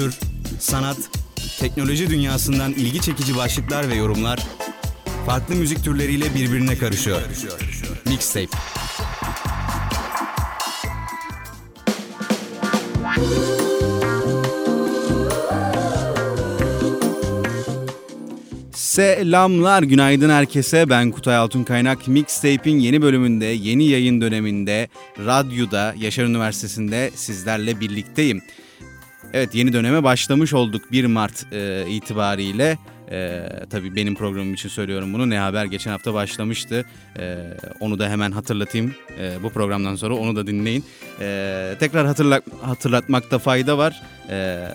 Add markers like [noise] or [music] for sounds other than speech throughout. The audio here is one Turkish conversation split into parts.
kültür, sanat, teknoloji dünyasından ilgi çekici başlıklar ve yorumlar farklı müzik türleriyle birbirine karışıyor. Mixtape. Selamlar, günaydın herkese. Ben Kutay Altun Kaynak. Mixtape'in yeni bölümünde, yeni yayın döneminde, radyoda, Yaşar Üniversitesi'nde sizlerle birlikteyim. Evet, yeni döneme başlamış olduk 1 Mart e, itibariyle. E, tabii benim programım için söylüyorum bunu. Ne Haber geçen hafta başlamıştı. E, onu da hemen hatırlatayım. E, bu programdan sonra onu da dinleyin. E, tekrar hatırla, hatırlatmakta fayda var. E,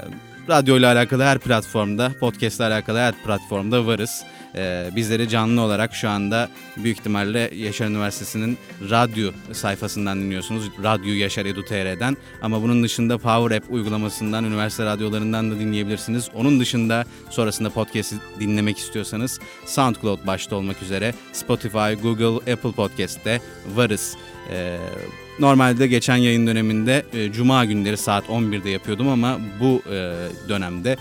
Radyo ile alakalı her platformda, podcast ile alakalı her platformda varız. Ee, bizleri canlı olarak şu anda büyük ihtimalle Yaşar Üniversitesi'nin radyo sayfasından dinliyorsunuz. Radyo Yaşar Edu TR'den. Ama bunun dışında Power App uygulamasından, üniversite radyolarından da dinleyebilirsiniz. Onun dışında sonrasında podcast'i dinlemek istiyorsanız SoundCloud başta olmak üzere Spotify, Google, Apple Podcast'te varız. Ee, normalde geçen yayın döneminde e, Cuma günleri saat 11'de yapıyordum ama bu e, dönemde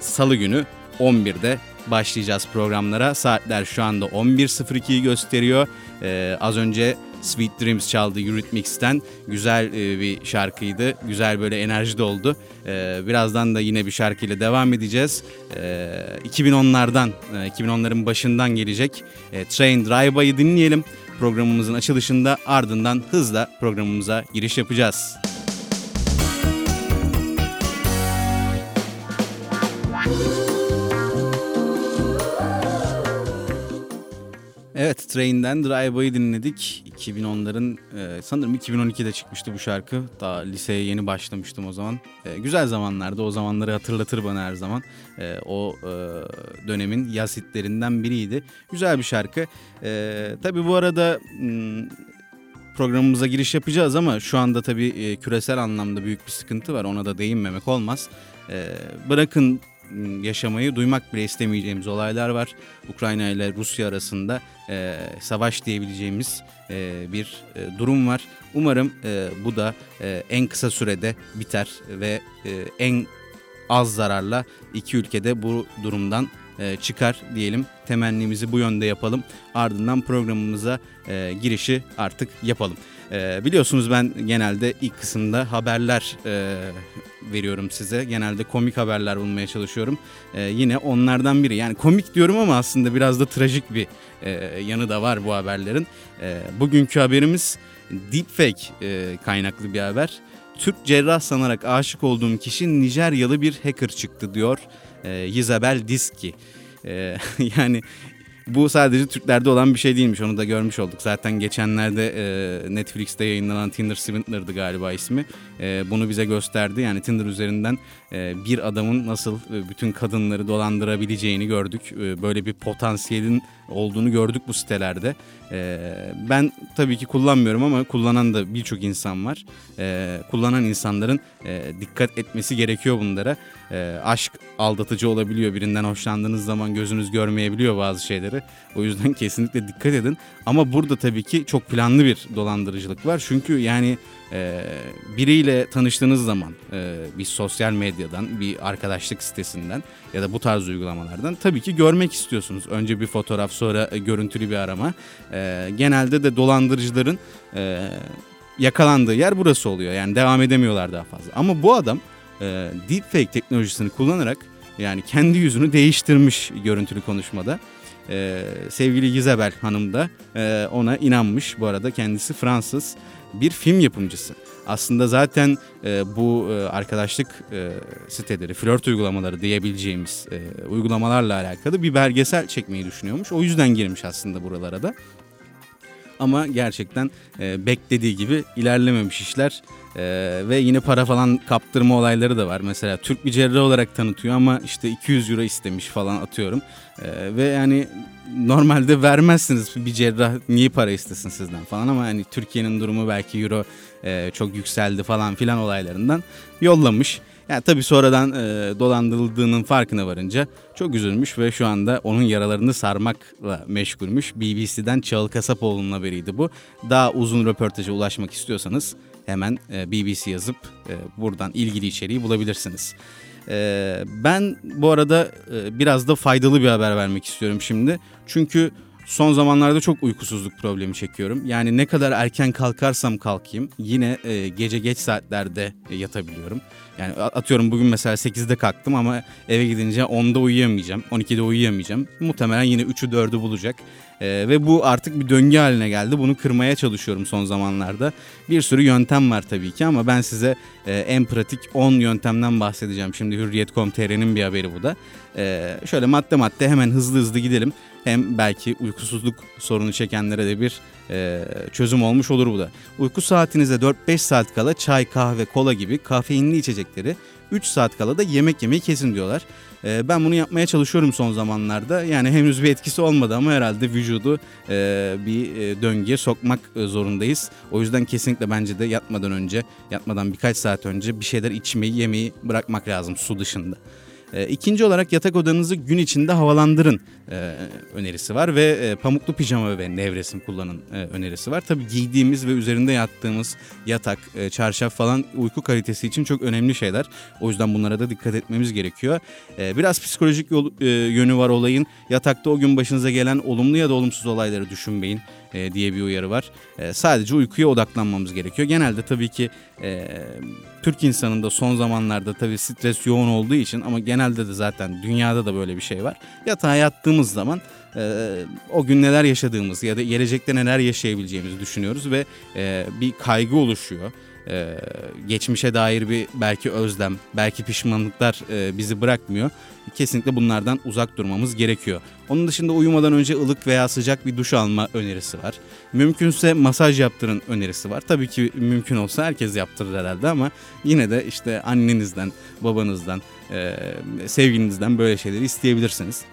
Salı günü 11'de başlayacağız programlara. Saatler şu anda 11.02'yi gösteriyor. Ee, az önce Sweet Dreams çaldı Eurythmics'ten. Güzel e, bir şarkıydı. Güzel böyle enerji doldu. Ee, birazdan da yine bir şarkıyla devam edeceğiz. Ee, 2010'lardan, e, 2010'ların başından gelecek e, Train Drive By'ı dinleyelim. Programımızın açılışında ardından hızla programımıza giriş yapacağız. Evet Train'den Drive-By'ı dinledik. 2010'ların e, sanırım 2012'de çıkmıştı bu şarkı. Daha liseye yeni başlamıştım o zaman. E, güzel zamanlarda o zamanları hatırlatır bana her zaman. E, o e, dönemin yaz hitlerinden biriydi. Güzel bir şarkı. E, tabii bu arada... M- programımıza giriş yapacağız ama şu anda tabii e, küresel anlamda büyük bir sıkıntı var. Ona da değinmemek olmaz. E, bırakın yaşamayı duymak bile istemeyeceğimiz olaylar var. Ukrayna ile Rusya arasında e, savaş diyebileceğimiz e, bir e, durum var. Umarım e, bu da e, en kısa sürede biter ve e, en az zararla iki ülkede bu durumdan e, çıkar diyelim. Temennimizi bu yönde yapalım. Ardından programımıza e, girişi artık yapalım. E, biliyorsunuz ben genelde ilk kısımda haberler e, veriyorum size. Genelde komik haberler bulmaya çalışıyorum. E, yine onlardan biri. Yani komik diyorum ama aslında biraz da trajik bir e, yanı da var bu haberlerin. E, bugünkü haberimiz deepfake e, kaynaklı bir haber. Türk cerrah sanarak aşık olduğum kişi Nijeryalı bir hacker çıktı diyor e, Isabel Diski. E, [laughs] yani bu sadece Türklerde olan bir şey değilmiş onu da görmüş olduk. Zaten geçenlerde e, Netflix'te yayınlanan Tinder Swindler'dı galiba ismi. E, bunu bize gösterdi. Yani Tinder üzerinden e, bir adamın nasıl e, bütün kadınları dolandırabileceğini gördük. E, böyle bir potansiyelin olduğunu gördük bu sitelerde. E, ben tabii ki kullanmıyorum ama kullanan da birçok insan var. E, kullanan insanların e, dikkat etmesi gerekiyor bunlara. E, aşk aldatıcı olabiliyor. Birinden hoşlandığınız zaman gözünüz görmeyebiliyor bazı şeyleri. O yüzden [laughs] kesinlikle dikkat edin. Ama burada tabii ki çok planlı bir dolandırıcılık var. Çünkü yani e, biriyle tanıştığınız zaman e, bir sosyal medyadan, bir arkadaşlık sitesinden ya da bu tarz uygulamalardan tabii ki görmek istiyorsunuz. Önce bir fotoğraf sonra e, görüntülü bir arama. E, genelde de dolandırıcıların e, yakalandığı yer burası oluyor. Yani devam edemiyorlar daha fazla. Ama bu adam e, deepfake teknolojisini kullanarak yani kendi yüzünü değiştirmiş görüntülü konuşmada. Ee, sevgili Isabel Hanım da e, ona inanmış. Bu arada kendisi Fransız bir film yapımcısı. Aslında zaten e, bu e, arkadaşlık e, siteleri, flört uygulamaları diyebileceğimiz e, uygulamalarla alakalı bir belgesel çekmeyi düşünüyormuş. O yüzden girmiş aslında buralara da. Ama gerçekten e, beklediği gibi ilerlememiş işler e, ve yine para falan kaptırma olayları da var. Mesela Türk bir cerrah olarak tanıtıyor ama işte 200 euro istemiş falan atıyorum. E, ve yani normalde vermezsiniz bir cerrah niye para istesin sizden falan ama hani Türkiye'nin durumu belki euro e, çok yükseldi falan filan olaylarından yollamış. Yani tabii sonradan e, dolandırıldığının farkına varınca çok üzülmüş ve şu anda onun yaralarını sarmakla meşgulmüş. BBC'den Çağıl Kasapoğlu'nun haberiydi bu. Daha uzun röportaja ulaşmak istiyorsanız hemen e, BBC yazıp e, buradan ilgili içeriği bulabilirsiniz. E, ben bu arada e, biraz da faydalı bir haber vermek istiyorum şimdi. Çünkü son zamanlarda çok uykusuzluk problemi çekiyorum. Yani ne kadar erken kalkarsam kalkayım yine e, gece geç saatlerde e, yatabiliyorum. Yani atıyorum bugün mesela 8'de kalktım ama eve gidince 10'da uyuyamayacağım, 12'de uyuyamayacağım. Muhtemelen yine 3'ü 4'ü bulacak. E, ve bu artık bir döngü haline geldi. Bunu kırmaya çalışıyorum son zamanlarda. Bir sürü yöntem var tabii ki ama ben size e, en pratik 10 yöntemden bahsedeceğim. Şimdi Hürriyet.com.tr'nin bir haberi bu da. E, şöyle madde madde hemen hızlı hızlı gidelim. Hem belki uykusuzluk sorunu çekenlere de bir e, çözüm olmuş olur bu da. Uyku saatinize 4-5 saat kala çay, kahve, kola gibi kafeinli içecekleri 3 saat kala da yemek yemeyi kesin diyorlar. E, ben bunu yapmaya çalışıyorum son zamanlarda. Yani henüz bir etkisi olmadı ama herhalde vücudu e, bir e, döngüye sokmak e, zorundayız. O yüzden kesinlikle bence de yatmadan önce, yatmadan birkaç saat önce bir şeyler içmeyi, yemeyi bırakmak lazım su dışında. E, ikinci olarak yatak odanızı gün içinde havalandırın e, önerisi var ve e, pamuklu pijama ve nevresim kullanın e, önerisi var. Tabii giydiğimiz ve üzerinde yattığımız yatak, e, çarşaf falan uyku kalitesi için çok önemli şeyler. O yüzden bunlara da dikkat etmemiz gerekiyor. E, biraz psikolojik yol, e, yönü var olayın. Yatakta o gün başınıza gelen olumlu ya da olumsuz olayları düşünmeyin e, diye bir uyarı var. E, sadece uykuya odaklanmamız gerekiyor. Genelde tabii ki e, Türk insanında son zamanlarda tabii stres yoğun olduğu için ama genelde de zaten dünyada da böyle bir şey var. Yatağa yattığımız zaman e, o gün neler yaşadığımız ya da gelecekte neler yaşayabileceğimizi düşünüyoruz ve e, bir kaygı oluşuyor e, geçmişe dair bir belki özlem, belki pişmanlıklar e, bizi bırakmıyor. Kesinlikle bunlardan uzak durmamız gerekiyor. Onun dışında uyumadan önce ılık veya sıcak bir duş alma önerisi var. Mümkünse masaj yaptırın önerisi var. Tabii ki mümkün olsa herkes yaptırır herhalde ama yine de işte annenizden, babanızdan, e, sevgilinizden böyle şeyleri isteyebilirsiniz.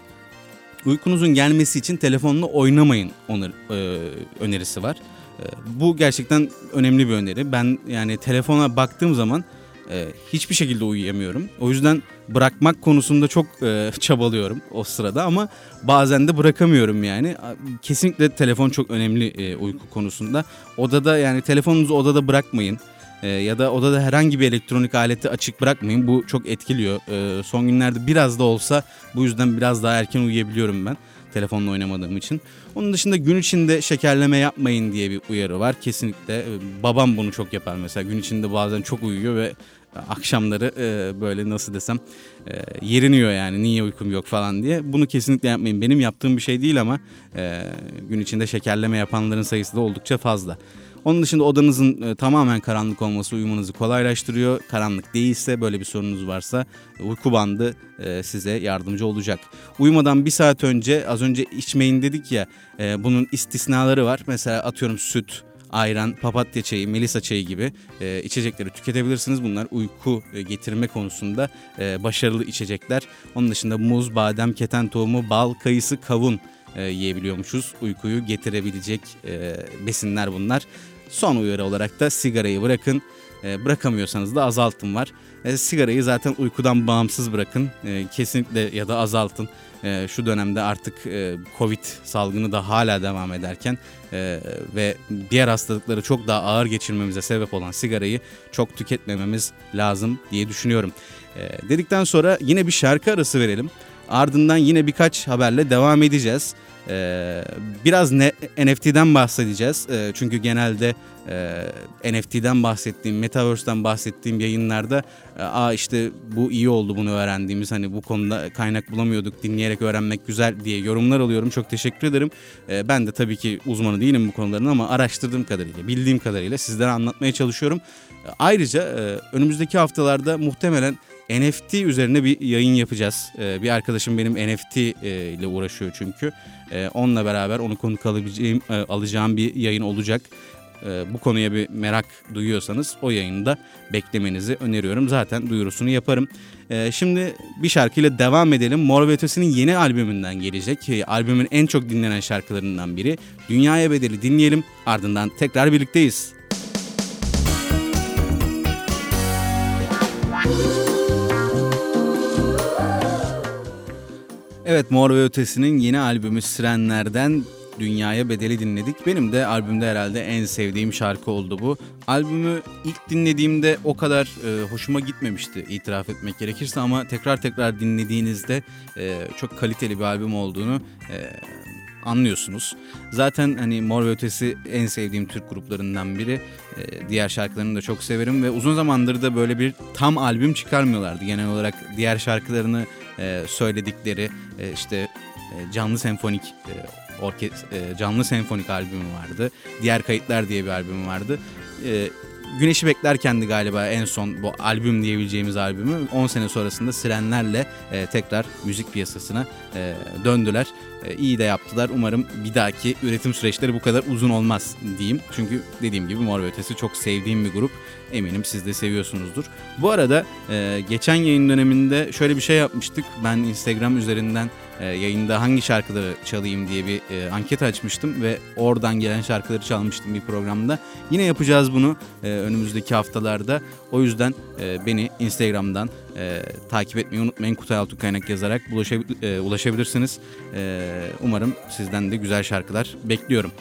Uykunuzun gelmesi için telefonla oynamayın onur, e, önerisi var. Ee, bu gerçekten önemli bir öneri. Ben yani telefona baktığım zaman e, hiçbir şekilde uyuyamıyorum. O yüzden bırakmak konusunda çok e, [laughs] çabalıyorum o sırada ama bazen de bırakamıyorum yani. Kesinlikle telefon çok önemli e, uyku konusunda. Odada yani telefonunuzu odada bırakmayın. Ya da odada herhangi bir elektronik aleti açık bırakmayın. Bu çok etkiliyor. Son günlerde biraz da olsa bu yüzden biraz daha erken uyuyabiliyorum ben telefonla oynamadığım için. Onun dışında gün içinde şekerleme yapmayın diye bir uyarı var. Kesinlikle e, babam bunu çok yapar mesela gün içinde bazen çok uyuyor ve akşamları e, böyle nasıl desem e, yeriniyor yani niye uykum yok falan diye. Bunu kesinlikle yapmayın. Benim yaptığım bir şey değil ama gün içinde şekerleme yapanların sayısı da oldukça fazla. Onun dışında odanızın e, tamamen karanlık olması uyumanızı kolaylaştırıyor. Karanlık değilse böyle bir sorunuz varsa uyku bandı e, size yardımcı olacak. Uyumadan bir saat önce az önce içmeyin dedik ya e, bunun istisnaları var. Mesela atıyorum süt, ayran, papatya çayı, melisa çayı gibi e, içecekleri tüketebilirsiniz. Bunlar uyku e, getirme konusunda e, başarılı içecekler. Onun dışında muz, badem, keten tohumu, bal, kayısı, kavun e, yiyebiliyormuşuz. Uykuyu getirebilecek e, besinler bunlar. Son uyarı olarak da sigarayı bırakın. E, bırakamıyorsanız da azaltın var. E, sigarayı zaten uykudan bağımsız bırakın. E, kesinlikle ya da azaltın. E, şu dönemde artık e, Covid salgını da hala devam ederken e, ve diğer hastalıkları çok daha ağır geçirmemize sebep olan sigarayı çok tüketmememiz lazım diye düşünüyorum. E, dedikten sonra yine bir şarkı arası verelim. Ardından yine birkaç haberle devam edeceğiz. Ee, biraz ne, NFT'den bahsedeceğiz. Ee, çünkü genelde e, NFT'den bahsettiğim, Metaverse'den bahsettiğim yayınlarda e, aa işte bu iyi oldu bunu öğrendiğimiz hani bu konuda kaynak bulamıyorduk dinleyerek öğrenmek güzel diye yorumlar alıyorum. Çok teşekkür ederim. E, ben de tabii ki uzmanı değilim bu konuların ama araştırdığım kadarıyla, bildiğim kadarıyla sizlere anlatmaya çalışıyorum. Ayrıca e, önümüzdeki haftalarda muhtemelen NFT üzerine bir yayın yapacağız. Ee, bir arkadaşım benim NFT e, ile uğraşıyor çünkü. Ee, onunla beraber onu konuk alabileceğim, e, alacağım bir yayın olacak. Ee, bu konuya bir merak duyuyorsanız o yayında beklemenizi öneriyorum. Zaten duyurusunu yaparım. Şimdi bir şarkıyla devam edelim. Mor Ötesi'nin yeni albümünden gelecek. Albümün en çok dinlenen şarkılarından biri. Dünyaya Bedeli dinleyelim. Ardından tekrar birlikteyiz. Evet Mor ve Ötesi'nin yeni albümü Sirenler'den Dünyaya Bedeli dinledik. Benim de albümde herhalde en sevdiğim şarkı oldu bu. Albümü ilk dinlediğimde o kadar e, hoşuma gitmemişti itiraf etmek gerekirse ama tekrar tekrar dinlediğinizde e, çok kaliteli bir albüm olduğunu e, anlıyorsunuz. Zaten hani Mor ve Ötesi en sevdiğim Türk gruplarından biri. Ee, diğer şarkılarını da çok severim ve uzun zamandır da böyle bir tam albüm çıkarmıyorlardı. Genel olarak diğer şarkılarını e, söyledikleri e, işte e, canlı senfonik e, orke e, canlı senfonik albümü vardı. Diğer kayıtlar diye bir albüm vardı. E, Güneşi Beklerkendi galiba en son bu albüm diyebileceğimiz albümü 10 sene sonrasında Sirenlerle e, tekrar müzik piyasasına e, döndüler. E, iyi de yaptılar. Umarım bir dahaki üretim süreçleri bu kadar uzun olmaz diyeyim. Çünkü dediğim gibi Mor ve Ötesi çok sevdiğim bir grup. Eminim siz de seviyorsunuzdur. Bu arada e, geçen yayın döneminde şöyle bir şey yapmıştık. Ben Instagram üzerinden e, yayında hangi şarkıları çalayım diye bir e, anket açmıştım ve oradan gelen şarkıları çalmıştım bir programda. Yine yapacağız bunu e, önümüzdeki haftalarda. O yüzden e, beni Instagram'dan e, takip etmeyi unutmayın. Kutay Altun Kaynak yazarak ulaşabil, e, ulaşabilirsiniz. E, umarım sizden de güzel şarkılar bekliyorum.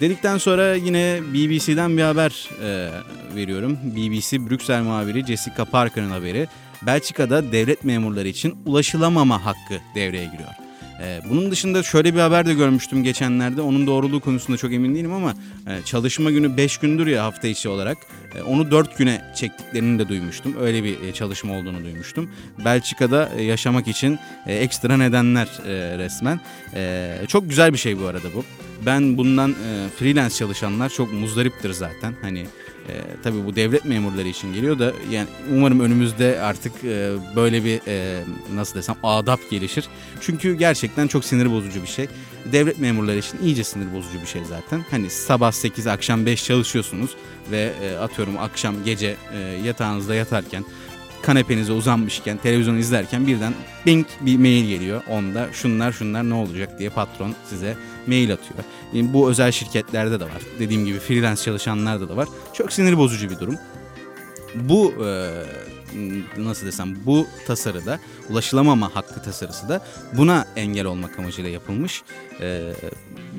Dedikten sonra yine BBC'den bir haber e, veriyorum. BBC Brüksel muhabiri Jessica Parker'ın haberi. Belçika'da devlet memurları için ulaşılamama hakkı devreye giriyor. Ee, bunun dışında şöyle bir haber de görmüştüm geçenlerde. Onun doğruluğu konusunda çok emin değilim ama e, çalışma günü 5 gündür ya hafta içi olarak. E, onu 4 güne çektiklerini de duymuştum. Öyle bir e, çalışma olduğunu duymuştum. Belçika'da yaşamak için ekstra nedenler resmen. Çok güzel bir şey bu arada bu. Ben bundan freelance çalışanlar çok muzdariptir zaten. Hani e, tabii bu devlet memurları için geliyor da yani umarım önümüzde artık e, böyle bir e, nasıl desem adap gelişir. Çünkü gerçekten çok sinir bozucu bir şey. Devlet memurları için iyice sinir bozucu bir şey zaten. Hani sabah 8 akşam 5 çalışıyorsunuz ve e, atıyorum akşam gece e, yatağınızda yatarken kanepenize uzanmışken televizyon izlerken birden bing bir mail geliyor. Onda şunlar şunlar ne olacak diye patron size mail atıyor. Yani bu özel şirketlerde de var. Dediğim gibi freelance çalışanlarda da var. Çok sinir bozucu bir durum. Bu e, nasıl desem bu tasarıda ulaşılamama hakkı tasarısı da buna engel olmak amacıyla yapılmış. E,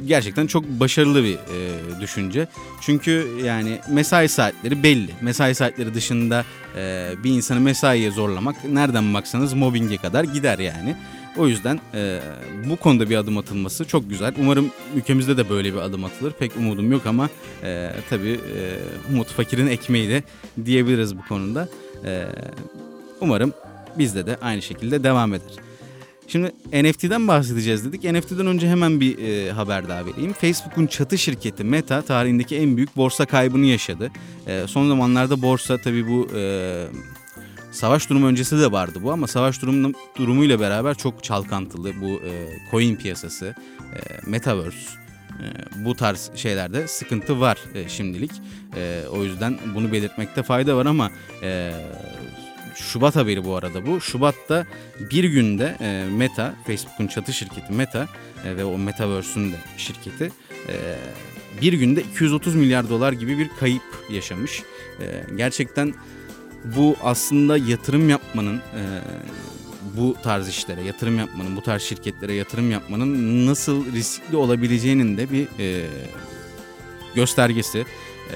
gerçekten çok başarılı bir e, düşünce. Çünkü yani mesai saatleri belli. Mesai saatleri dışında e, bir insanı mesaiye zorlamak nereden baksanız mobbinge kadar gider yani. O yüzden e, bu konuda bir adım atılması çok güzel. Umarım ülkemizde de böyle bir adım atılır. Pek umudum yok ama e, tabii e, umut fakirin ekmeği de diyebiliriz bu konuda. E, umarım bizde de aynı şekilde devam eder. Şimdi NFT'den bahsedeceğiz dedik. NFT'den önce hemen bir e, haber daha vereyim. Facebook'un çatı şirketi Meta tarihindeki en büyük borsa kaybını yaşadı. E, son zamanlarda borsa tabii bu e, Savaş durumu öncesi de vardı bu ama savaş durumu, durumuyla beraber çok çalkantılı bu e, coin piyasası, e, metaverse bu tarz şeylerde sıkıntı var e, şimdilik. E, o yüzden bunu belirtmekte fayda var ama e, Şubat haberi bu arada bu. Şubat'ta bir günde e, Meta, Facebook'un çatı şirketi Meta ve o Metaverse'ün de şirketi bir günde 230 milyar dolar gibi bir kayıp yaşamış. Gerçekten bu aslında yatırım yapmanın bu tarz işlere yatırım yapmanın, bu tarz şirketlere yatırım yapmanın nasıl riskli olabileceğinin de bir e, göstergesi. E,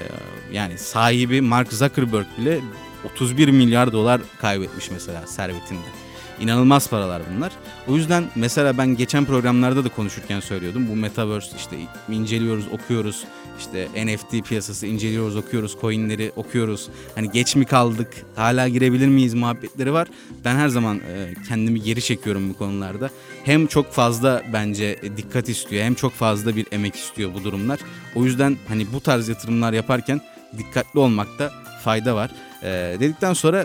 yani sahibi Mark Zuckerberg bile 31 milyar dolar kaybetmiş mesela servetinde. İnanılmaz paralar bunlar. O yüzden mesela ben geçen programlarda da konuşurken söylüyordum. Bu Metaverse işte inceliyoruz, okuyoruz. İşte NFT piyasası inceliyoruz, okuyoruz, coinleri okuyoruz. Hani geç mi kaldık, hala girebilir miyiz muhabbetleri var. Ben her zaman e, kendimi geri çekiyorum bu konularda. Hem çok fazla bence dikkat istiyor, hem çok fazla bir emek istiyor bu durumlar. O yüzden hani bu tarz yatırımlar yaparken dikkatli olmakta fayda var. E, dedikten sonra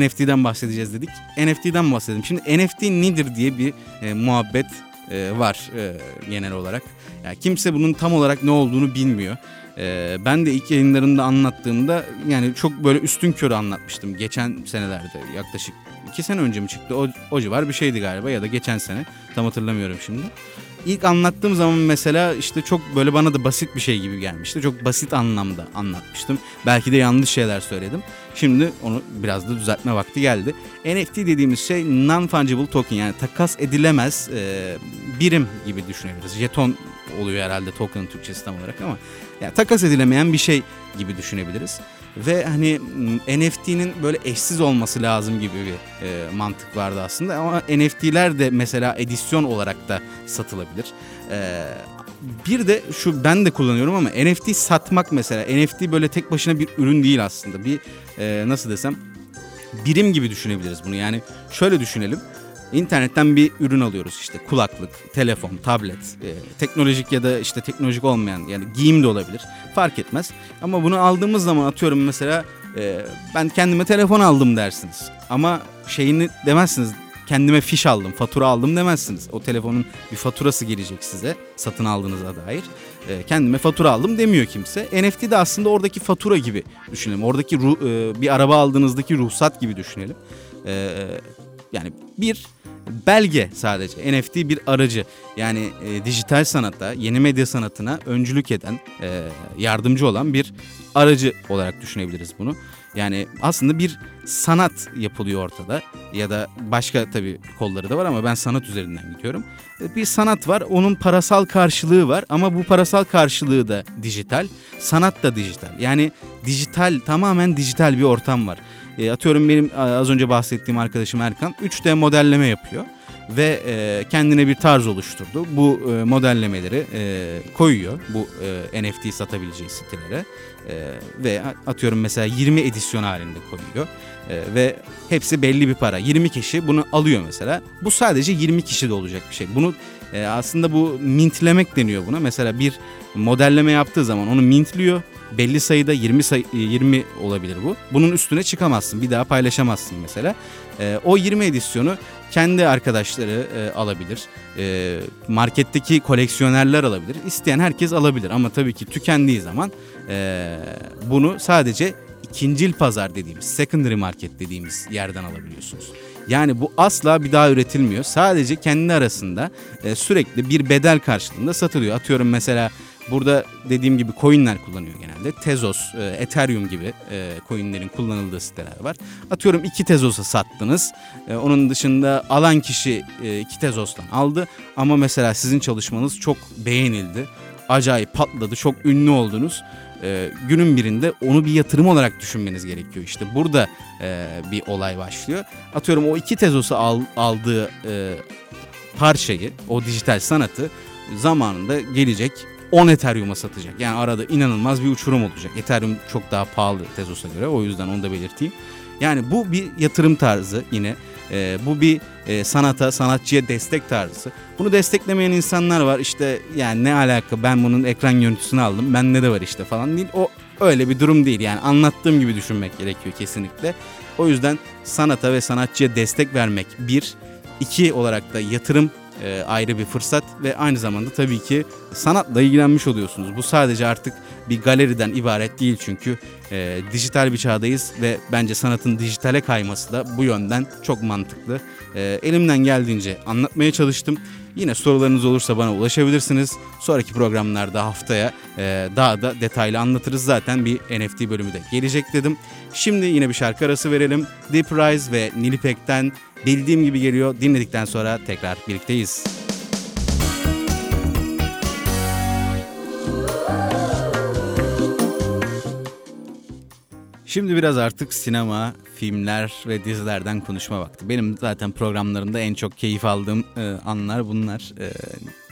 NFT'den bahsedeceğiz dedik. NFT'den bahsedelim. Şimdi NFT nedir diye bir e, muhabbet e, var e, genel olarak. Yani kimse bunun tam olarak ne olduğunu bilmiyor. E, ben de ilk yayınlarında anlattığımda yani çok böyle üstün körü anlatmıştım. Geçen senelerde yaklaşık iki sene önce mi çıktı? O, o civar bir şeydi galiba ya da geçen sene. Tam hatırlamıyorum şimdi. İlk anlattığım zaman mesela işte çok böyle bana da basit bir şey gibi gelmişti. Çok basit anlamda anlatmıştım. Belki de yanlış şeyler söyledim. Şimdi onu biraz da düzeltme vakti geldi. NFT dediğimiz şey non-fungible token yani takas edilemez e, birim gibi düşünebiliriz. Jeton oluyor herhalde token Türkçesi tam olarak ama yani takas edilemeyen bir şey gibi düşünebiliriz. Ve hani NFT'nin böyle eşsiz olması lazım gibi bir e, mantık vardı aslında ama NFT'ler de mesela edisyon olarak da satılabilir. E, bir de şu ben de kullanıyorum ama NFT satmak mesela NFT böyle tek başına bir ürün değil aslında bir e, nasıl desem birim gibi düşünebiliriz bunu yani şöyle düşünelim İnternetten bir ürün alıyoruz işte kulaklık, telefon, tablet, e, teknolojik ya da işte teknolojik olmayan yani giyim de olabilir fark etmez. Ama bunu aldığımız zaman atıyorum mesela e, ben kendime telefon aldım dersiniz. Ama şeyini demezsiniz kendime fiş aldım, fatura aldım demezsiniz. O telefonun bir faturası gelecek size satın aldığınıza dair. E, kendime fatura aldım demiyor kimse. NFT de aslında oradaki fatura gibi düşünelim. Oradaki ruh, e, bir araba aldığınızdaki ruhsat gibi düşünelim. E, yani bir belge sadece. NFT bir aracı. Yani e, dijital sanata, yeni medya sanatına öncülük eden, e, yardımcı olan bir aracı olarak düşünebiliriz bunu. Yani aslında bir sanat yapılıyor ortada ya da başka tabii kolları da var ama ben sanat üzerinden gidiyorum. E, bir sanat var, onun parasal karşılığı var ama bu parasal karşılığı da dijital, sanat da dijital. Yani dijital, tamamen dijital bir ortam var. E, atıyorum benim az önce bahsettiğim arkadaşım Erkan 3D modelleme yapıyor ve e, kendine bir tarz oluşturdu. Bu e, modellemeleri e, koyuyor bu e, NFT satabileceği sitelere e, ve atıyorum mesela 20 edisyon halinde koyuyor e, ve hepsi belli bir para. 20 kişi bunu alıyor mesela. Bu sadece 20 kişi de olacak bir şey. Bunu e, aslında bu mintlemek deniyor buna. Mesela bir modelleme yaptığı zaman onu mintliyor belli sayıda 20 sayı 20 olabilir bu. Bunun üstüne çıkamazsın. Bir daha paylaşamazsın mesela. E, o 20 edisyonu kendi arkadaşları e, alabilir. E, marketteki koleksiyonerler alabilir. İsteyen herkes alabilir ama tabii ki tükendiği zaman e, bunu sadece ikincil pazar dediğimiz, secondary market dediğimiz yerden alabiliyorsunuz. Yani bu asla bir daha üretilmiyor. Sadece kendi arasında e, sürekli bir bedel karşılığında satılıyor. Atıyorum mesela Burada dediğim gibi coinler kullanıyor genelde. Tezos, e, Ethereum gibi e, coinlerin kullanıldığı siteler var. Atıyorum iki Tezos'a sattınız. E, onun dışında alan kişi iki Tezos'tan aldı. Ama mesela sizin çalışmanız çok beğenildi. Acayip patladı, çok ünlü oldunuz. günün birinde onu bir yatırım olarak düşünmeniz gerekiyor. İşte burada bir olay başlıyor. Atıyorum o iki Tezos'u al, aldığı parçayı, o dijital sanatı zamanında gelecek 10 Ethereum'a satacak. Yani arada inanılmaz bir uçurum olacak. Ethereum çok daha pahalı Tezos'a göre o yüzden onu da belirteyim. Yani bu bir yatırım tarzı yine. E, bu bir e, sanata, sanatçıya destek tarzı. Bunu desteklemeyen insanlar var. İşte yani ne alaka ben bunun ekran görüntüsünü aldım. Ben ne de var işte falan değil. O öyle bir durum değil. Yani anlattığım gibi düşünmek gerekiyor kesinlikle. O yüzden sanata ve sanatçıya destek vermek bir, iki olarak da yatırım e, ayrı bir fırsat ve aynı zamanda tabii ki sanatla ilgilenmiş oluyorsunuz. Bu sadece artık bir galeriden ibaret değil çünkü e, dijital bir çağdayız ve bence sanatın dijitale kayması da bu yönden çok mantıklı. E, elimden geldiğince anlatmaya çalıştım. Yine sorularınız olursa bana ulaşabilirsiniz. Sonraki programlarda haftaya e, daha da detaylı anlatırız. Zaten bir NFT bölümü de gelecek dedim. Şimdi yine bir şarkı arası verelim. Deep Rise ve Nilipek'ten bildiğim gibi geliyor. Dinledikten sonra tekrar birlikteyiz. Şimdi biraz artık sinema, filmler ve dizilerden konuşma vakti. Benim zaten programlarımda en çok keyif aldığım e, anlar bunlar. E,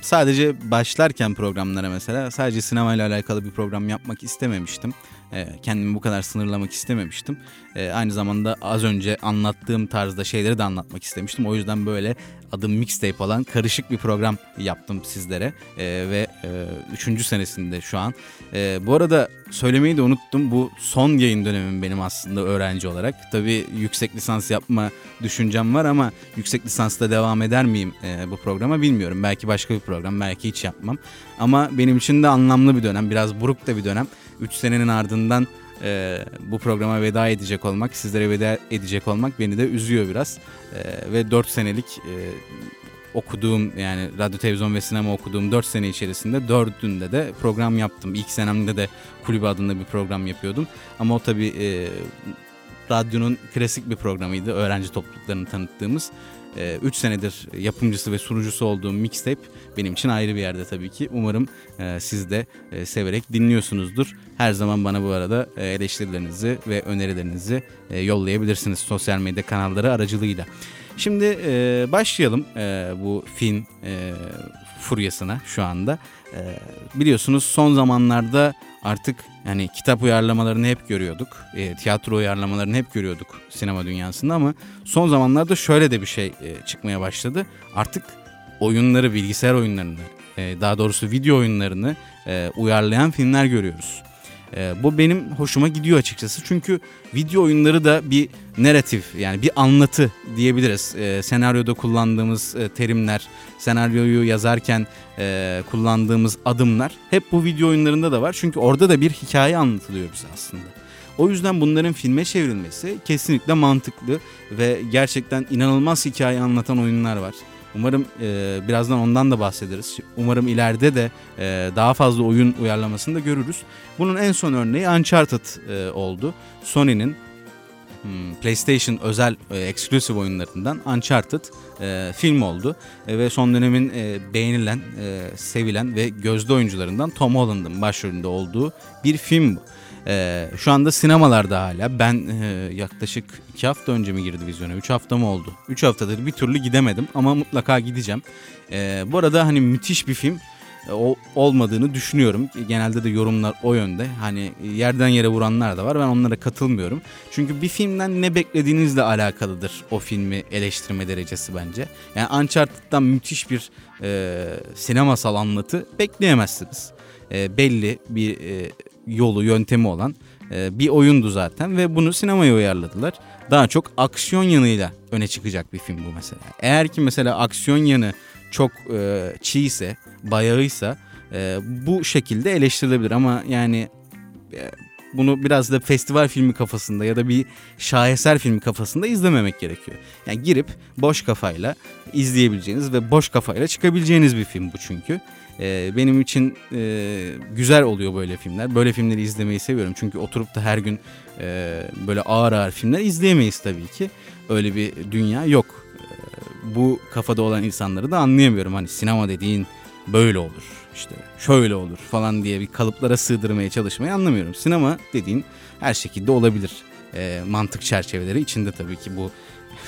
sadece başlarken programlara mesela sadece sinemayla alakalı bir program yapmak istememiştim. E, kendimi bu kadar sınırlamak istememiştim. E, aynı zamanda az önce anlattığım tarzda şeyleri de anlatmak istemiştim. O yüzden böyle adım mixtape olan karışık bir program yaptım sizlere e, ve e, üçüncü senesinde şu an. E, bu arada söylemeyi de unuttum. Bu son yayın dönemim benim aslında öğrenci olarak. Tabii yüksek lisans yapma düşüncem var ama yüksek lisansta devam eder miyim e, bu programa bilmiyorum. Belki başka bir program, belki hiç yapmam. Ama benim için de anlamlı bir dönem, biraz buruk da bir dönem. 3 senenin ardından e, bu programa veda edecek olmak, sizlere veda edecek olmak beni de üzüyor biraz. E, ve 4 senelik e, okuduğum yani radyo, televizyon ve sinema okuduğum 4 sene içerisinde dördünde de program yaptım. İlk senemde de kulübü adında bir program yapıyordum. Ama o tabii e, radyonun klasik bir programıydı. Öğrenci topluluklarını tanıttığımız. 3 senedir yapımcısı ve sunucusu olduğum mixtape benim için ayrı bir yerde tabii ki. Umarım e, siz de e, severek dinliyorsunuzdur. Her zaman bana bu arada e, eleştirilerinizi ve önerilerinizi yollayabilirsiniz sosyal medya kanalları aracılığıyla. Şimdi başlayalım bu e, furyasına şu anda. E, biliyorsunuz son zamanlarda artık yani kitap uyarlamalarını hep görüyorduk. E, tiyatro uyarlamalarını hep görüyorduk sinema dünyasında ama son zamanlarda şöyle de bir şey e, çıkmaya başladı. Artık oyunları, bilgisayar oyunlarını, e, daha doğrusu video oyunlarını e, uyarlayan filmler görüyoruz. E, bu benim hoşuma gidiyor açıkçası. Çünkü video oyunları da bir narratif yani bir anlatı diyebiliriz. E, senaryoda kullandığımız e, terimler, senaryoyu yazarken e, kullandığımız adımlar hep bu video oyunlarında da var. Çünkü orada da bir hikaye anlatılıyor bize aslında. O yüzden bunların filme çevrilmesi kesinlikle mantıklı ve gerçekten inanılmaz hikaye anlatan oyunlar var. Umarım e, birazdan ondan da bahsederiz. Umarım ileride de e, daha fazla oyun uyarlamasını da görürüz. Bunun en son örneği Uncharted e, oldu. Sony'nin hmm, PlayStation özel e, exclusive oyunlarından Uncharted e, film oldu. E, ve son dönemin e, beğenilen, e, sevilen ve gözde oyuncularından Tom Holland'ın başrolünde olduğu bir film bu. Ee, şu anda sinemalarda hala. Ben e, yaklaşık 2 hafta önce mi girdi vizyona? 3 hafta mı oldu? 3 haftadır bir türlü gidemedim ama mutlaka gideceğim. Ee, bu arada hani müthiş bir film e, olmadığını düşünüyorum. Genelde de yorumlar o yönde. Hani yerden yere vuranlar da var. Ben onlara katılmıyorum. Çünkü bir filmden ne beklediğinizle alakalıdır o filmi eleştirme derecesi bence. Yani Uncharted'dan müthiş bir e, sinemasal anlatı bekleyemezsiniz. E, belli bir e, yolu, yöntemi olan e, bir oyundu zaten ve bunu sinemaya uyarladılar. Daha çok aksiyon yanıyla öne çıkacak bir film bu mesela. Eğer ki mesela aksiyon yanı çok e, ise, bayağıysa e, bu şekilde eleştirilebilir ama yani e, bunu biraz da festival filmi kafasında ya da bir şaheser filmi kafasında izlememek gerekiyor. Yani girip boş kafayla izleyebileceğiniz ve boş kafayla çıkabileceğiniz bir film bu çünkü. Ee, benim için e, güzel oluyor böyle filmler. Böyle filmleri izlemeyi seviyorum. Çünkü oturup da her gün e, böyle ağır ağır filmler izleyemeyiz tabii ki. Öyle bir dünya yok. E, bu kafada olan insanları da anlayamıyorum. Hani sinema dediğin böyle olur. İşte şöyle olur falan diye bir kalıplara sığdırmaya çalışmayı anlamıyorum. Sinema dediğin her şekilde olabilir. E, mantık çerçeveleri içinde tabii ki bu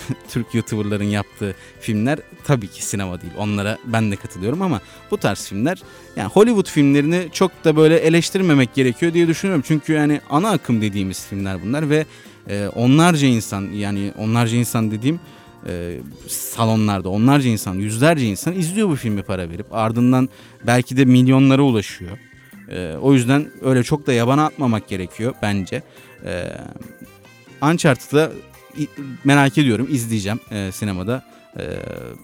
[laughs] Türk YouTuber'ların yaptığı filmler tabii ki sinema değil. Onlara ben de katılıyorum ama bu tarz filmler yani Hollywood filmlerini çok da böyle eleştirmemek gerekiyor diye düşünüyorum. Çünkü yani ana akım dediğimiz filmler bunlar ve e, onlarca insan yani onlarca insan dediğim e, salonlarda onlarca insan, yüzlerce insan izliyor bu filmi para verip ardından belki de milyonlara ulaşıyor. E, o yüzden öyle çok da yabana atmamak gerekiyor bence. E, Uncharted'da merak ediyorum izleyeceğim e, sinemada e,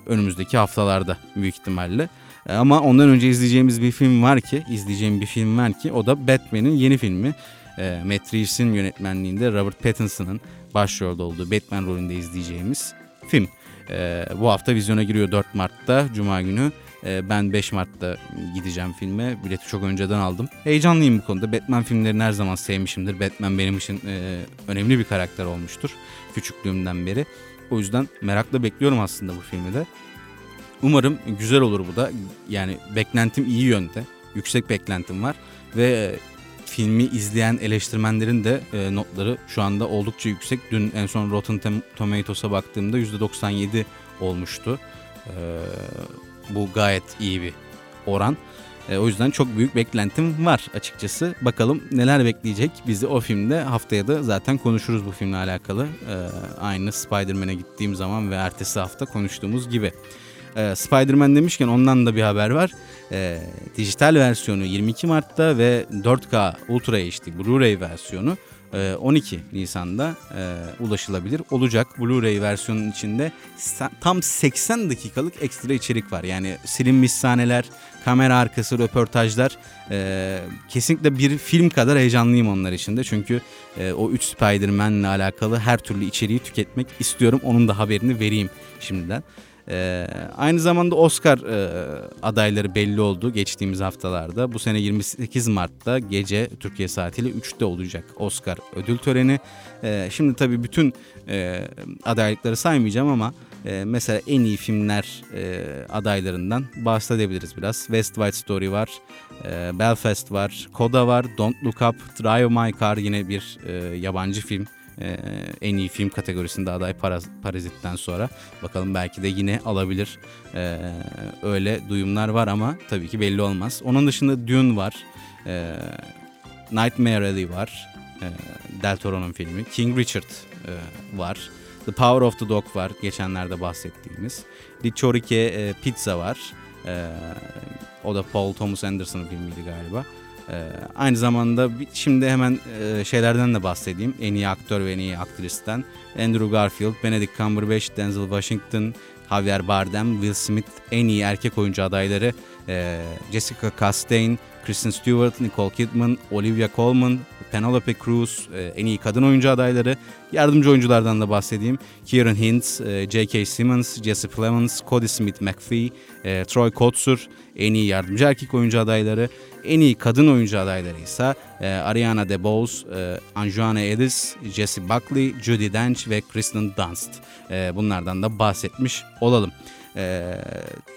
önümüzdeki haftalarda büyük ihtimalle. E, ama ondan önce izleyeceğimiz bir film var ki izleyeceğim bir film var ki o da Batman'in yeni filmi. E, Matt Reeves'in yönetmenliğinde Robert Pattinson'ın başrolde olduğu Batman rolünde izleyeceğimiz film. E, bu hafta vizyona giriyor 4 Mart'ta Cuma günü. E, ben 5 Mart'ta gideceğim filme. Bileti çok önceden aldım. Heyecanlıyım bu konuda. Batman filmlerini her zaman sevmişimdir. Batman benim için e, önemli bir karakter olmuştur küçüklüğümden beri. O yüzden merakla bekliyorum aslında bu filmi de. Umarım güzel olur bu da. Yani beklentim iyi yönde. Yüksek beklentim var. Ve filmi izleyen eleştirmenlerin de e, notları şu anda oldukça yüksek. Dün en son Rotten Tomatoes'a baktığımda %97 olmuştu. E, bu gayet iyi bir oran. E, o yüzden çok büyük beklentim var açıkçası. Bakalım neler bekleyecek bizi o filmde. Haftaya da zaten konuşuruz bu filmle alakalı. E, aynı Spider-Man'e gittiğim zaman ve ertesi hafta konuştuğumuz gibi. E, Spider-Man demişken ondan da bir haber var. E, dijital versiyonu 22 Mart'ta ve 4K Ultra HD Blu-ray versiyonu 12 ee, Nisan'da e, ulaşılabilir olacak. Blu-ray versiyonun içinde tam 80 dakikalık ekstra içerik var. Yani silinmiş sahneler, kamera arkası röportajlar. E, kesinlikle bir film kadar heyecanlıyım onlar için de. Çünkü e, o 3 Spider-Man'le alakalı her türlü içeriği tüketmek istiyorum. Onun da haberini vereyim şimdiden. Ee, aynı zamanda Oscar e, adayları belli oldu geçtiğimiz haftalarda. Bu sene 28 Mart'ta gece Türkiye saatiyle 3'te olacak Oscar ödül töreni. Ee, şimdi tabii bütün e, adaylıkları saymayacağım ama E, mesela en iyi filmler e, adaylarından bahsedebiliriz biraz. West Wide Story var, e, Belfast var, Coda var, Don't Look Up, Drive My Car yine bir e, yabancı film. E, en iyi film kategorisinde aday Paraz Parazit'ten sonra. Bakalım belki de yine alabilir. E, öyle duyumlar var ama tabii ki belli olmaz. Onun dışında Dune var. E, Nightmare Alley var. Del Toro'nun filmi. King Richard e, var. The Power of the Dog var. Geçenlerde bahsettiğimiz. Di Choriche e, Pizza var. O da Paul Thomas Anderson'ın filmiydi galiba. E, aynı zamanda şimdi hemen e, şeylerden de bahsedeyim. En iyi aktör ve en iyi aktristen. Andrew Garfield, Benedict Cumberbatch, Denzel Washington, Javier Bardem, Will Smith en iyi erkek oyuncu adayları. E, Jessica Chastain, Kristen Stewart, Nicole Kidman, Olivia Colman, Penelope Cruz, e, en iyi kadın oyuncu adayları. Yardımcı oyunculardan da bahsedeyim. Kieran Hintz, e, J.K. Simmons, Jesse Plemons, Cody Smith McPhee, e, Troy Kotsur, en iyi yardımcı erkek oyuncu adayları. En iyi kadın oyuncu adayları ise Ariana DeBose, e, Anjuana Edis, Jessie Buckley, Judy Dench ve Kristen Dunst. bunlardan da bahsetmiş olalım.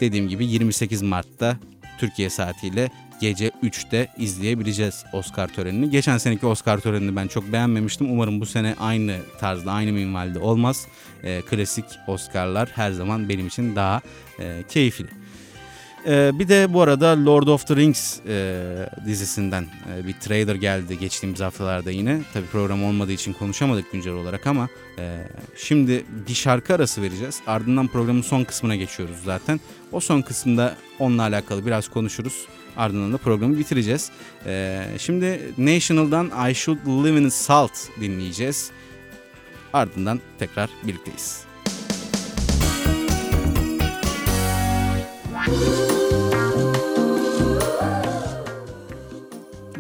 Dediğim gibi 28 Mart'ta Türkiye saatiyle gece 3'te izleyebileceğiz Oscar törenini. Geçen seneki Oscar törenini ben çok beğenmemiştim. Umarım bu sene aynı tarzda, aynı minvalde olmaz. E, klasik Oscar'lar her zaman benim için daha e, keyifli. Ee, bir de bu arada Lord of the Rings e, dizisinden e, bir trailer geldi geçtiğimiz haftalarda yine. Tabi program olmadığı için konuşamadık güncel olarak ama e, şimdi bir şarkı arası vereceğiz. Ardından programın son kısmına geçiyoruz zaten. O son kısımda onunla alakalı biraz konuşuruz. Ardından da programı bitireceğiz. Ee, şimdi National'dan I Should Live in Salt dinleyeceğiz. Ardından tekrar birlikteyiz.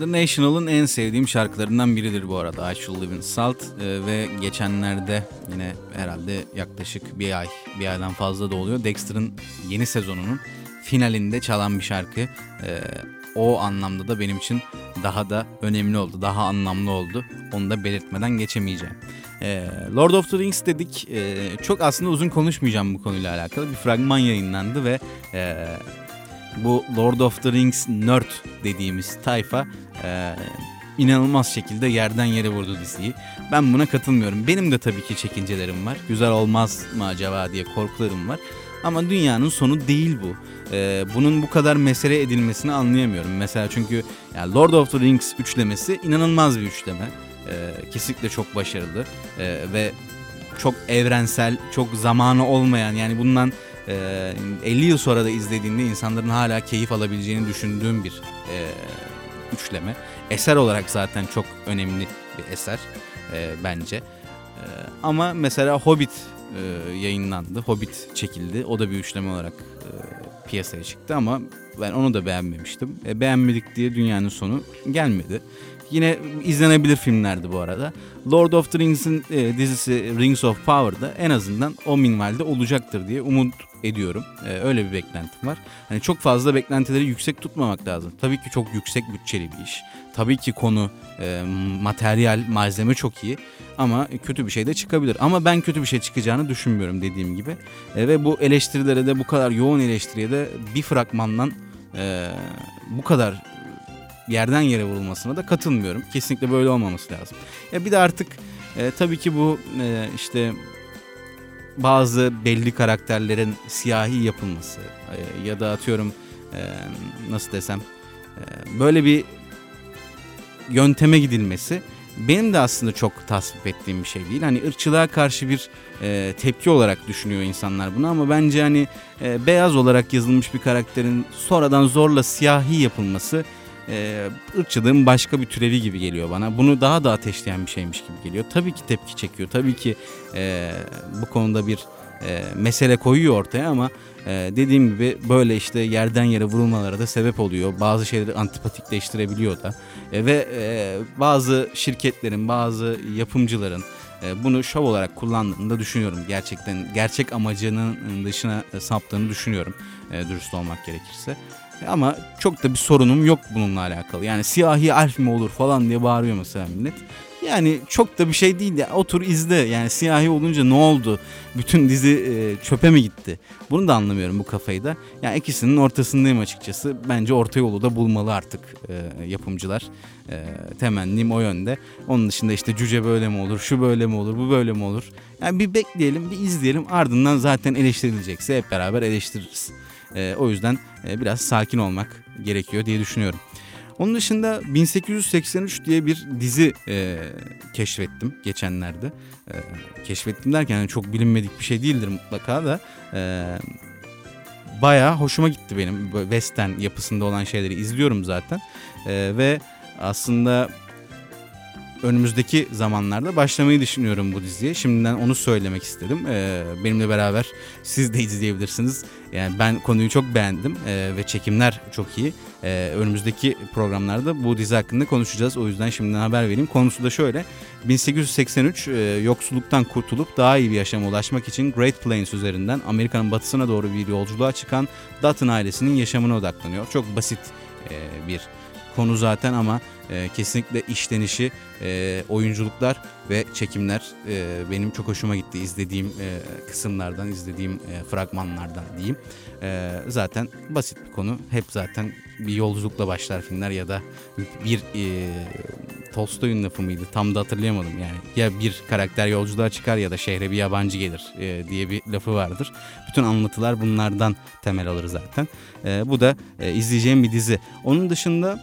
The National'ın en sevdiğim şarkılarından biridir bu arada I Should Live in Salt ee, ve geçenlerde yine herhalde yaklaşık bir ay, bir aydan fazla da oluyor Dexter'ın yeni sezonunun finalinde çalan bir şarkı. E, o anlamda da benim için daha da önemli oldu, daha anlamlı oldu. Onu da belirtmeden geçemeyeceğim. E, Lord of the Rings dedik. E, çok aslında uzun konuşmayacağım bu konuyla alakalı. Bir fragman yayınlandı ve e, bu Lord of the Rings nerd dediğimiz tayfa e, inanılmaz şekilde yerden yere vurdu diziyi. Ben buna katılmıyorum. Benim de tabii ki çekincelerim var. Güzel olmaz mı acaba diye korkularım var. Ama dünyanın sonu değil bu. Ee, bunun bu kadar mesele edilmesini anlayamıyorum. Mesela çünkü yani Lord of the Rings üçlemesi inanılmaz bir üçleme. Ee, kesinlikle çok başarılı ee, ve çok evrensel, çok zamanı olmayan yani bundan e, 50 yıl sonra da izlediğinde insanların hala keyif alabileceğini düşündüğüm bir e, üçleme. Eser olarak zaten çok önemli bir eser e, bence. E, ama mesela Hobbit e, yayınlandı. Hobbit çekildi. O da bir üçleme olarak e, piyasaya çıktı ama ben onu da beğenmemiştim. E, beğenmedik diye dünyanın sonu gelmedi. Yine izlenebilir filmlerdi bu arada. Lord of the Rings'in e, dizisi Rings of Power'da en azından o minvalde olacaktır diye umut ediyorum. E, öyle bir beklentim var. Hani çok fazla beklentileri yüksek tutmamak lazım. Tabii ki çok yüksek bütçeli bir iş. Tabii ki konu, e, materyal, malzeme çok iyi. Ama kötü bir şey de çıkabilir. Ama ben kötü bir şey çıkacağını düşünmüyorum dediğim gibi. E, ve bu eleştirilere de bu kadar yoğun eleştiriye de bir fragmandan e, bu kadar yerden yere vurulmasına da katılmıyorum. Kesinlikle böyle olmaması lazım. Ya bir de artık e, tabii ki bu e, işte bazı belli karakterlerin siyahi yapılması e, ya da atıyorum e, nasıl desem e, böyle bir yönteme gidilmesi benim de aslında çok tasvip ettiğim bir şey değil. Hani ırkçılığa karşı bir e, tepki olarak düşünüyor insanlar bunu ama bence hani e, beyaz olarak yazılmış bir karakterin sonradan zorla siyahi yapılması e, ırkçılığın başka bir türevi gibi geliyor bana. Bunu daha da ateşleyen bir şeymiş gibi geliyor. Tabii ki tepki çekiyor. Tabii ki e, bu konuda bir e, mesele koyuyor ortaya ama e, dediğim gibi böyle işte yerden yere vurulmalara da sebep oluyor. Bazı şeyleri antipatikleştirebiliyor da. E, ve e, bazı şirketlerin, bazı yapımcıların e, bunu şov olarak kullandığını da düşünüyorum. Gerçekten gerçek amacının dışına saptığını düşünüyorum. E, dürüst olmak gerekirse. Ama çok da bir sorunum yok bununla alakalı. Yani siyahi elf mi olur falan diye bağırıyor mesela millet. yani çok da bir şey değil ya otur izle. Yani siyahi olunca ne oldu? Bütün dizi e, çöpe mi gitti? Bunu da anlamıyorum bu kafayı da. Yani ikisinin ortasındayım açıkçası. Bence orta yolu da bulmalı artık e, yapımcılar. E, temennim o yönde. Onun dışında işte cüce böyle mi olur şu böyle mi olur bu böyle mi olur? Yani bir bekleyelim bir izleyelim. Ardından zaten eleştirilecekse hep beraber eleştiririz. E, o yüzden biraz sakin olmak gerekiyor diye düşünüyorum. Onun dışında 1883 diye bir dizi e, keşfettim geçenlerde. E, keşfettim derken çok bilinmedik bir şey değildir mutlaka da. E, bayağı hoşuma gitti benim. Western yapısında olan şeyleri izliyorum zaten. E, ve aslında önümüzdeki zamanlarda başlamayı düşünüyorum bu diziye. Şimdiden onu söylemek istedim. Ee, benimle beraber siz de izleyebilirsiniz. Yani ben konuyu çok beğendim ee, ve çekimler çok iyi. Ee, önümüzdeki programlarda bu dizi hakkında konuşacağız. O yüzden şimdiden haber vereyim. Konusu da şöyle. 1883 e, yoksulluktan kurtulup daha iyi bir yaşama ulaşmak için Great Plains üzerinden Amerika'nın batısına doğru bir yolculuğa çıkan Dutton ailesinin yaşamına odaklanıyor. Çok basit e, bir konu zaten ama e, kesinlikle işlenişi, e, oyunculuklar ve çekimler e, benim çok hoşuma gitti izlediğim e, kısımlardan, izlediğim e, fragmanlardan diyeyim. E, zaten basit bir konu. Hep zaten bir yolculukla başlar filmler ya da bir e, Tolstoy'un lafı mıydı? Tam da hatırlayamadım yani. Ya bir karakter yolculuğa çıkar ya da şehre bir yabancı gelir e, diye bir lafı vardır. Bütün anlatılar bunlardan temel alır zaten. E, bu da e, izleyeceğim bir dizi. Onun dışında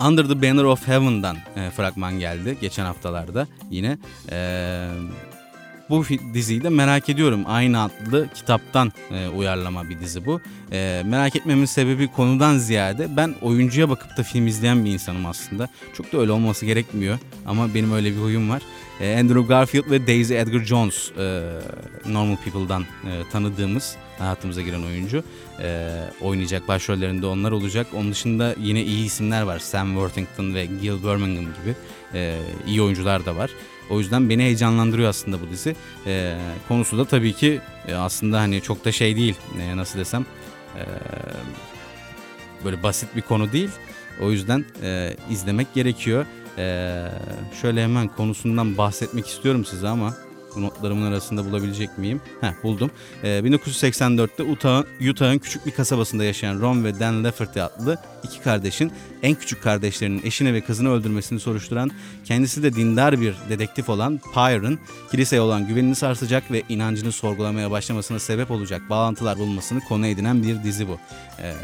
Under the Banner of Heaven'dan e, fragman geldi geçen haftalarda yine. E, bu diziyi de merak ediyorum. Aynı adlı kitaptan e, uyarlama bir dizi bu. E, merak etmemin sebebi konudan ziyade ben oyuncuya bakıp da film izleyen bir insanım aslında. Çok da öyle olması gerekmiyor ama benim öyle bir huyum var. E, Andrew Garfield ve Daisy Edgar Jones e, Normal People'dan e, tanıdığımız hayatımıza giren oyuncu oynayacak. Başrollerinde onlar olacak. Onun dışında yine iyi isimler var. Sam Worthington ve Gil Birmingham gibi iyi oyuncular da var. O yüzden beni heyecanlandırıyor aslında bu dizi. Konusu da tabii ki aslında hani çok da şey değil. Nasıl desem böyle basit bir konu değil. O yüzden e, izlemek gerekiyor. E, şöyle hemen konusundan bahsetmek istiyorum size ama bu notlarımın arasında bulabilecek miyim? Heh buldum. Ee, 1984'te Utah'ın Utah küçük bir kasabasında yaşayan Ron ve Dan Lafferty adlı iki kardeşin en küçük kardeşlerinin eşini ve kızını öldürmesini soruşturan kendisi de dindar bir dedektif olan Pyre'ın kiliseye olan güvenini sarsacak ve inancını sorgulamaya başlamasına sebep olacak bağlantılar bulmasını konu edinen bir dizi bu. Ee,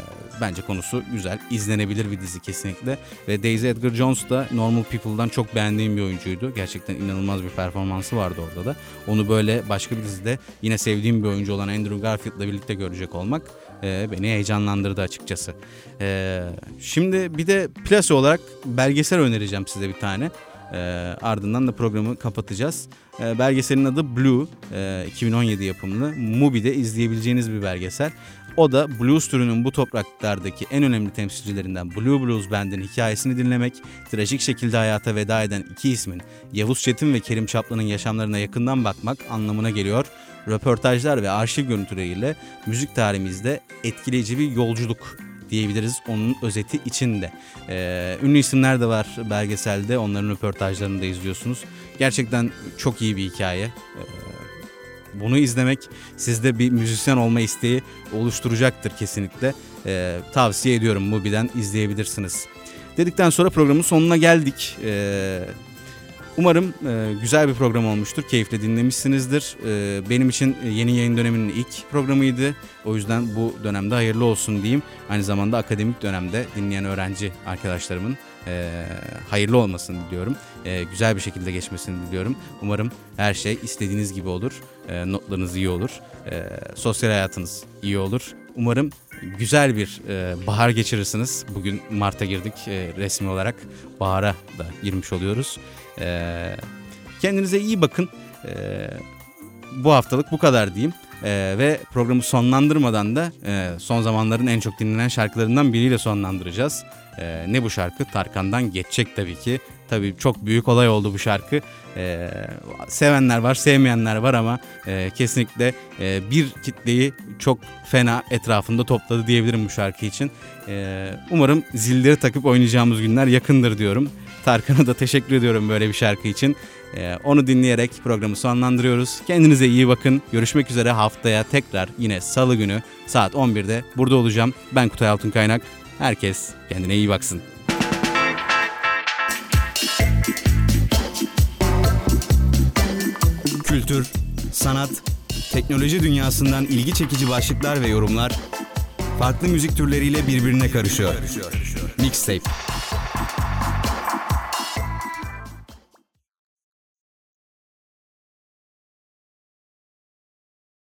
bence konusu güzel, izlenebilir bir dizi kesinlikle ve Daisy Edgar Jones da Normal People'dan çok beğendiğim bir oyuncuydu. Gerçekten inanılmaz bir performansı vardı orada da. Onu böyle başka bir dizide yine sevdiğim bir oyuncu olan Andrew Garfield'la birlikte görecek olmak e, beni heyecanlandırdı açıkçası. E, şimdi bir de plase olarak belgesel önereceğim size bir tane. E, ardından da programı kapatacağız. E, belgeselin adı Blue, e, 2017 yapımlı. Mubi'de izleyebileceğiniz bir belgesel. O da blues türünün bu topraklardaki en önemli temsilcilerinden Blue Blues Band'in hikayesini dinlemek, trajik şekilde hayata veda eden iki ismin Yavuz Çetin ve Kerim Çaplı'nın yaşamlarına yakından bakmak anlamına geliyor. Röportajlar ve arşiv görüntüleriyle müzik tarihimizde etkileyici bir yolculuk diyebiliriz onun özeti içinde. Ee, ünlü isimler de var belgeselde onların röportajlarını da izliyorsunuz. Gerçekten çok iyi bir hikaye. Ee, bunu izlemek sizde bir müzisyen olma isteği oluşturacaktır kesinlikle. Ee, tavsiye ediyorum Mubi'den izleyebilirsiniz. Dedikten sonra programın sonuna geldik. Ee, umarım e, güzel bir program olmuştur. Keyifle dinlemişsinizdir. Ee, benim için yeni yayın döneminin ilk programıydı. O yüzden bu dönemde hayırlı olsun diyeyim. Aynı zamanda akademik dönemde dinleyen öğrenci arkadaşlarımın e, hayırlı olmasını diliyorum. E, güzel bir şekilde geçmesini diliyorum. Umarım her şey istediğiniz gibi olur. E, notlarınız iyi olur. E, sosyal hayatınız iyi olur. Umarım güzel bir e, bahar geçirirsiniz. Bugün Mart'a girdik e, resmi olarak. Bahara da girmiş oluyoruz. E, kendinize iyi bakın. E, bu haftalık bu kadar diyeyim. Ee, ve programı sonlandırmadan da e, son zamanların en çok dinlenen şarkılarından biriyle sonlandıracağız. Ee, ne bu şarkı? Tarkan'dan geçecek tabii ki. Tabii çok büyük olay oldu bu şarkı. Ee, sevenler var, sevmeyenler var ama e, kesinlikle e, bir kitleyi çok fena etrafında topladı diyebilirim bu şarkı için. Ee, umarım zilleri takıp oynayacağımız günler yakındır diyorum. Tarkan'a da teşekkür ediyorum böyle bir şarkı için. Ee, onu dinleyerek programı sonlandırıyoruz. Kendinize iyi bakın. Görüşmek üzere haftaya tekrar yine salı günü saat 11'de burada olacağım. Ben Kutay Altın Kaynak. Herkes kendine iyi baksın. Kültür, sanat, teknoloji dünyasından ilgi çekici başlıklar ve yorumlar farklı müzik türleriyle birbirine karışıyor. Mixtape.